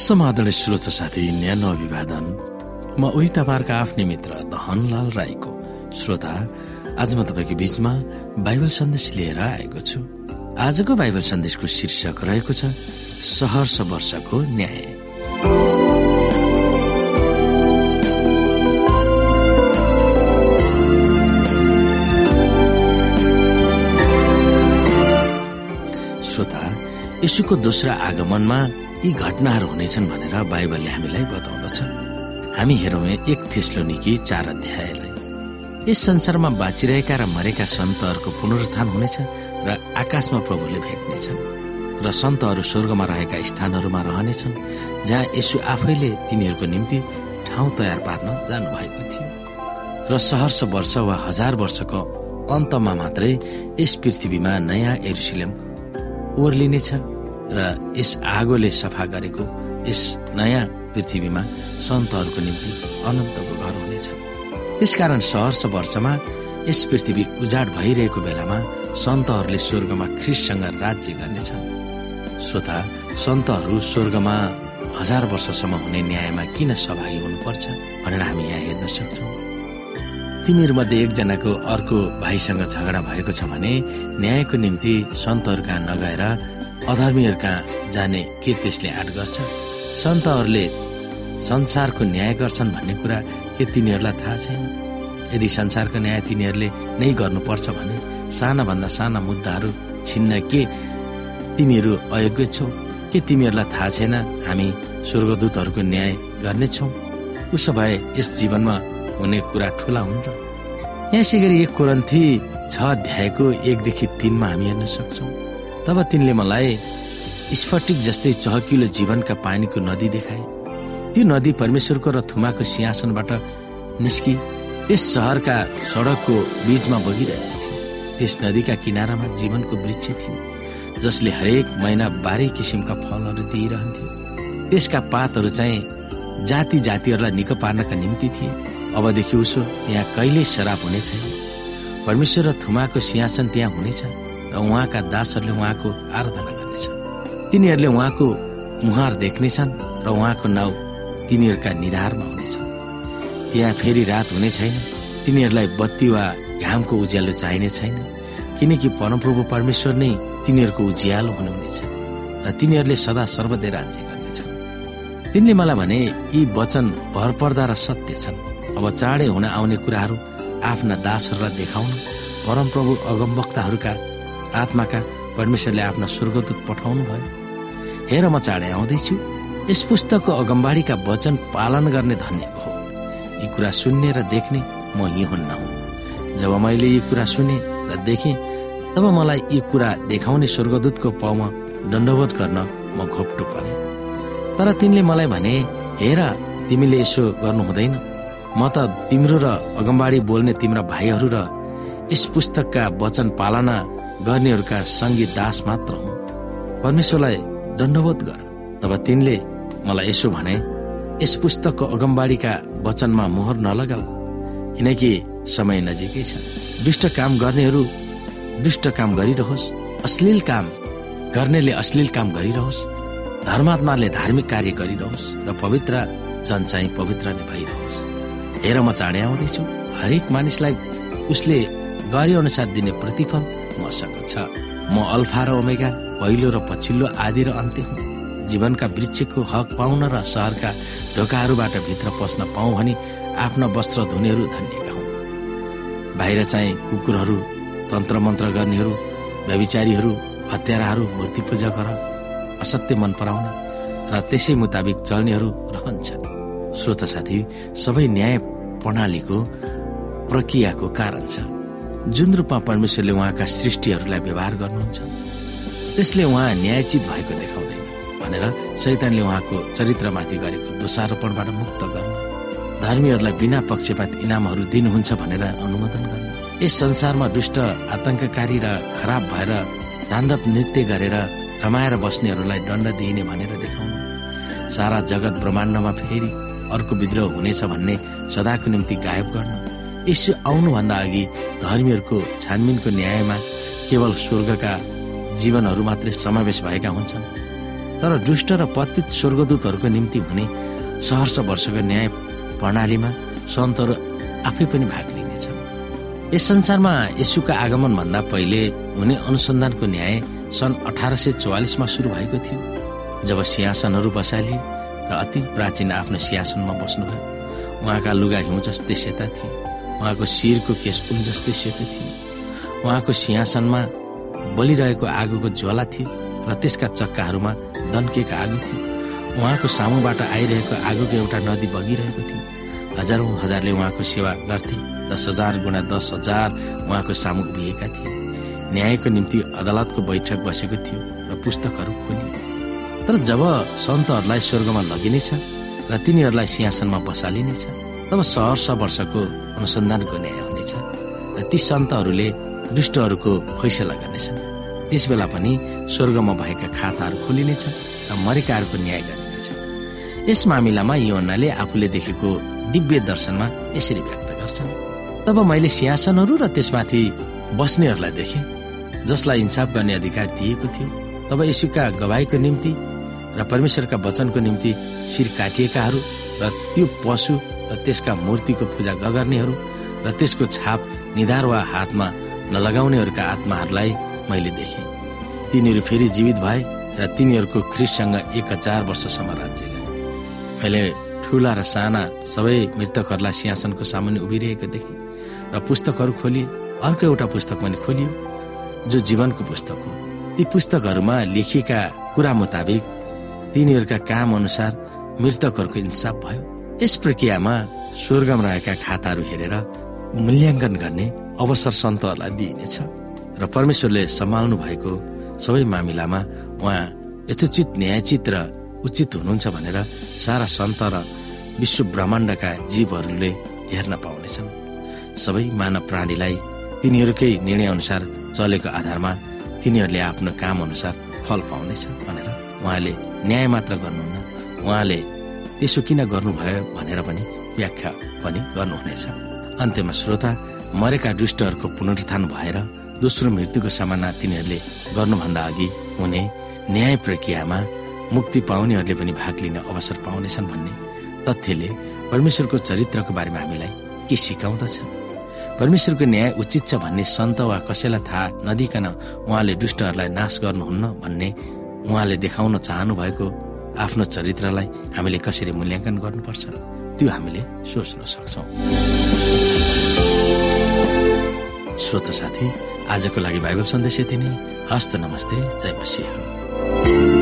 समाधान श्रोत साथी न्यानो अभिवादन। म उही तपाईँहरूको आफ्नै मित्र धनलाल राईको श्रोता। आज म तपाईँको बिचमा बाइबल सन्देश लिएर आएको छु। आजको बाइबल सन्देशको शीर्षक रहेको छ सहर्ष वर्षको न्याय। श्रोता यशुको दोस्रो आगमनमा यी घटनाहरू हुनेछन् भनेर बाइबलले हामीलाई बताउँदछ। हामी हेरौँ एक थिस्लो निकी चार अध्यायलाई। यस संसारमा बाँचिरहेका र मरेका सन्तहरूको पुनरुत्थान हुनेछ र आकाशमा प्रभुले भेट्नेछन् र सन्तहरू स्वर्गमा रहेका स्थानहरूमा रहनेछन् जहाँ यसु आफैले तिनीहरूको निम्ति ठाउँ तयार पार्न जानुभएको थियो। र सहर्ष वर्ष वा हजार वर्षको अन्तमा मात्रै यस पृथ्वीमा नयाँ एरुसिलेम ओर्लिनेछ। र यस आगोले सफा गरेको यस नयाँ पृथ्वीमा सन्तहरूको निम्ति अनन्तको घर हुनेछ। त्यसकारण सहर्ष वर्षमा यस पृथ्वी उजाड भइरहेको बेलामा सन्तहरूले स्वर्गमा ख्रिससँग राज्य गर्नेछ श्रोता सन्तहरू स्वर्गमा हजार वर्षसम्म हुने न्यायमा किन सहभागी हुनुपर्छ भनेर हामी यहाँ हेर्न सक्छौँ। तिमीहरूमध्ये एकजनाको अर्को भाइसँग झगडा भएको छ भने न्यायको निम्ति सन्तहरू कहाँ नगएर अधर्मीहरूका जाने के त्यसले आँट गर्छ। सन्तहरूले संसारको न्याय गर्छन् भन्ने कुरा के तिनीहरूलाई थाहा छैन? यदि संसारको न्याय तिनीहरूले नै गर्नुपर्छ भने सानाभन्दा साना मुद्दाहरू छिन्न के तिमीहरू अयोग्य छौ? के तिमीहरूलाई थाहा छैन हामी स्वर्गदूतहरूको न्याय गर्नेछौँ उसो भए यस जीवनमा हुने कुरा ठुला हुन् र। यसै गरी एक कोरन्थी छ अध्यायको एकदेखि तिनमा हामी हेर्न सक्छौँ। तब तिनले मलाई स्फटिक जस्तै चहकिलो जीवनका पानीको नदी देखाए। त्यो नदी परमेश्वरको र थुमाको सिंहासनबाट निस्कि त्यस सहरका सडकको बीचमा बगिरहेको थियो। त्यस नदीका किनारामा जीवनको वृक्ष थियो जसले हरेक महिना बाह्रै किसिमका फलहरू दिइरहन्थ्यो। त्यसका पातहरू चाहिँ जाति जातिहरूलाई निको पार्नका निम्ति थिए। अबदेखि उसो त्यहाँ कहिल्यै शराब हुने छैन। परमेश्वर र थुमाको सिंहासन त्यहाँ हुनेछ। र उहाँका दासहरूले उहाँको आराधना गर्नेछ तिनीहरूले उहाँको मुहार देख्नेछन् र उहाँको नाउँ तिनीहरूका निधारमा हुनेछ त्यहाँ फेरि रात हुने छैन तिनीहरूलाई बत्ती वा घामको उज्यालो चाहिने छैन किनकि परमप्रभु परमेश्वर नै तिनीहरूको उज्यालो हुनुहुनेछ र तिनीहरूले सदा सर्वदै राज्य गर्नेछन्। तिनले मलाई भने यी वचन भरपर्दा र सत्य छन्। अब चाँडै हुन आउने कुराहरू आफ्ना दासहरूलाई देखाउन परमप्रभु अगमवक्ताहरूका आत्माका परमेश्वरले आफ्ना स्वर्गदूत पठाउनु भयो हेर म चाँडै आउँदैछु। यस पुस्तकको अगमबाडीका वचन पालन गर्ने धन्य हो। यी कुरा सुन्ने र देख्ने म यी हुन्न हुँ। जब मैले यी कुरा सुने र देखेँ तब मलाई यी कुरा देखाउने स्वर्गदूतको पाउमा दण्डवत गर्न म घोप्टो परे। तर तिनले मलाई भने हेर तिमीले यसो गर्नु हुँदैन। म त तिम्रो र अगमबाडी बोल्ने तिम्रा भाइहरू र यस पुस्तकका वचन पालना गर्नेहरूका सङ्गीत दास मात्र हुँ परमेश्वरलाई दण्डवत गर। तब तिनले मलाई यसो भने यस पुस्तकको अगमबाडीका वचनमा मोहर नलगाऊ किनकि समय नजिकै छ। दुष्ट काम गर्नेहरू दुष्ट काम गरिरहोस् अश्लील काम गर्नेले अश्लील काम गरिरहोस् धर्मात्माले धार्मिक कार्य गरिरहोस् र पवित्र जन चाहिँ पवित्र नै भइरहोस्। हेर म चाँडै आउँदैछु। हरेक मानिसलाई उसले गरे अनुसार दिने प्रतिफल मसँग छ। म अल्फा र ओमेगा पहिलो र पछिल्लो आदि र अन्त्य हुँ। जीवनका वृक्षको हक पाउन र सहरका ढोकाहरूबाट भित्र पस्न पाउँ भनी आफ्ना वस्त्र धुनेहरू धन्यका हुन् बाहिर चाहिँ कुकुरहरू तन्त्र मन्त्र गर्नेहरू व्यविचारीहरू हत्याराहरू मूर्ति पूजा गर असत्य मन पराउने र त्यसै मुताबिक चल्नेहरू रहन्छन्। श्रोत साथी सबै न्याय प्रणालीको प्रक्रियाको कारण छ। जुन रूपमा परमेश्वरले उहाँका सृष्टिहरूलाई व्यवहार गर्नुहुन्छ त्यसले उहाँ न्यायचित भएको देखाउँदैन भनेर शैतानले उहाँको चरित्रमाथि गरेको दोषारोपणबाट मुक्त गर्नु धर्मीहरूलाई बिना पक्षपात इनामहरू दिनुहुन्छ भनेर अनुमोदन गर्नु यस संसारमा दुष्ट आतंककारी र खराब भएर ताण्डव नृत्य गरेर रमाएर बस्नेहरूलाई दण्ड दिइने भनेर देखाउनु सारा जगत ब्रह्माण्डमा फेरि अर्को विद्रोह हुनेछ भन्ने सदाको निम्ति गायब गर्न यसो आउनुभन्दा अघि धर्मीहरूको छानबिनको न्यायमा केवल स्वर्गका जीवनहरू मात्रै समावेश भएका हुन्छन्। तर दुष्ट र पतित स्वर्गदूतहरूको निम्ति हुने सहर्ष वर्षको न्याय प्रणालीमा सन्तहरू आफै पनि भाग लिनेछ यस संसारमा यसुका आगमनभन्दा पहिले हुने अनुसन्धानको न्याय सन् अठार सय चौवालिसमा सुरु भएको थियो जब सिंहासनहरू बसालिए र अति प्राचीन आफ्नो सिंहासनमा बस्नुभयो। उहाँका लुगा हिउँ जस्तै सेता थिए। उहाँको शिरको केस उन जस्तै सेतो थियो। उहाँको सिंहासनमा बलिरहेको आगोको ज्वाला थियो र त्यसका चक्काहरूमा दन्किएको आगो थियो। उहाँको सामुबाट आइरहेको आगोको एउटा नदी बगिरहेको थियो। हजारौँ हजारले उहाँको सेवा गर्थे। दस हजार गुणा दस हजार उहाँको सामु उभिएका थिए। न्यायको निम्ति अदालतको बैठक बसेको थियो र पुस्तकहरू खोलियो। तर जब सन्तहरूलाई स्वर्गमा लगिनेछ र तिनीहरूलाई सिंहासनमा बसालिनेछ तब सहर्ष वर्षको अनुसन्धानको न्याय हुनेछ र ती सन्तहरूले दुष्टहरूको फैसला गर्नेछन्। त्यस बेला पनि स्वर्गमा भएका खाताहरू खोलिनेछ र मरेकाहरूको न्याय गरिनेछ यस मामिलामा योनाले आफूले देखेको दिव्य दर्शनमा यसरी व्यक्त गर्छन्। तब मैले सिंहासनहरू र त्यसमाथि बस्नेहरूलाई देखेँ जसलाई इन्साफ गर्ने अधिकार दिएको थियो। तब यसुका गवाईको निम्ति र परमेश्वरका वचनको निम्ति शिर काटिएकाहरू र त्यो पशु र त्यसका मूर्तिको पूजा नगर्नेहरू र त्यसको छाप निधार वा हातमा नलगाउनेहरूका आत्माहरूलाई मैले देखेँ। तिनीहरू फेरि जीवित भए र तिनीहरूको ख्रिससँग एक हजार वर्षसम्म राज्य मैले ठुला र साना सबै मृतकहरूलाई सिंहासनको सामुन्ने उभिरहेको देखेँ र पुस्तकहरू खोलिए। अर्को एउटा पुस्तक पनि खोलियो जो जीवनको पुस्तक हो। ती पुस्तकहरूमा लेखिएका कुरा मुताबिक तिनीहरूका काम अनुसार मृतकहरूको इन्साफ भयो। यस प्रक्रियामा स्वर्गमा रहेका खाताहरू हेरेर मूल्याङ्कन गर्ने अवसर सन्तहरूलाई दिइनेछ र परमेश्वरले सम्हाल्नु भएको सबै मामिलामा उहाँ यथोचित न्यायचित र उचित हुनुहुन्छ भनेर सारा सन्त र विश्व ब्रह्माण्डका जीवहरूले हेर्न पाउनेछन्। सबै मानव प्राणीलाई तिनीहरूकै निर्णय अनुसार चलेको आधारमा तिनीहरूले आफ्नो काम अनुसार फल पाउनेछ भनेर उहाँले न्याय मात्र गर्नुहुन्न। उहाँले त्यसो किन गर्नुभयो भनेर पनि व्याख्या पनि गर्नुहुनेछ। अन्त्यमा श्रोता मरेका दुष्टहरूको पुनरुत्थान भएर दोस्रो मृत्युको सामना तिनीहरूले गर्नुभन्दा अघि हुने न्याय प्रक्रियामा मुक्ति पाउनेहरूले पनि भाग लिन अवसर पाउनेछन् भन्ने तथ्यले परमेश्वरको चरित्रको बारेमा हामीलाई के सिकाउँदछ? परमेश्वरको न्याय उचित छ भन्ने सन्त वा कसैलाई थाहा नदिकन उहाँले दुष्टहरूलाई नाश गर्नुहुन्न भन्ने उहाँले देखाउन चाहनु भएको आफ्नो चरित्रलाई हामीले कसरी मूल्याङ्कन गर्नुपर्छ त्यो हामीले सोच्न सक्छौ। श्रोत साथी आजको लागि बाइबल सन्देश यति नै। हस्त नमस्ते जय मसिंह।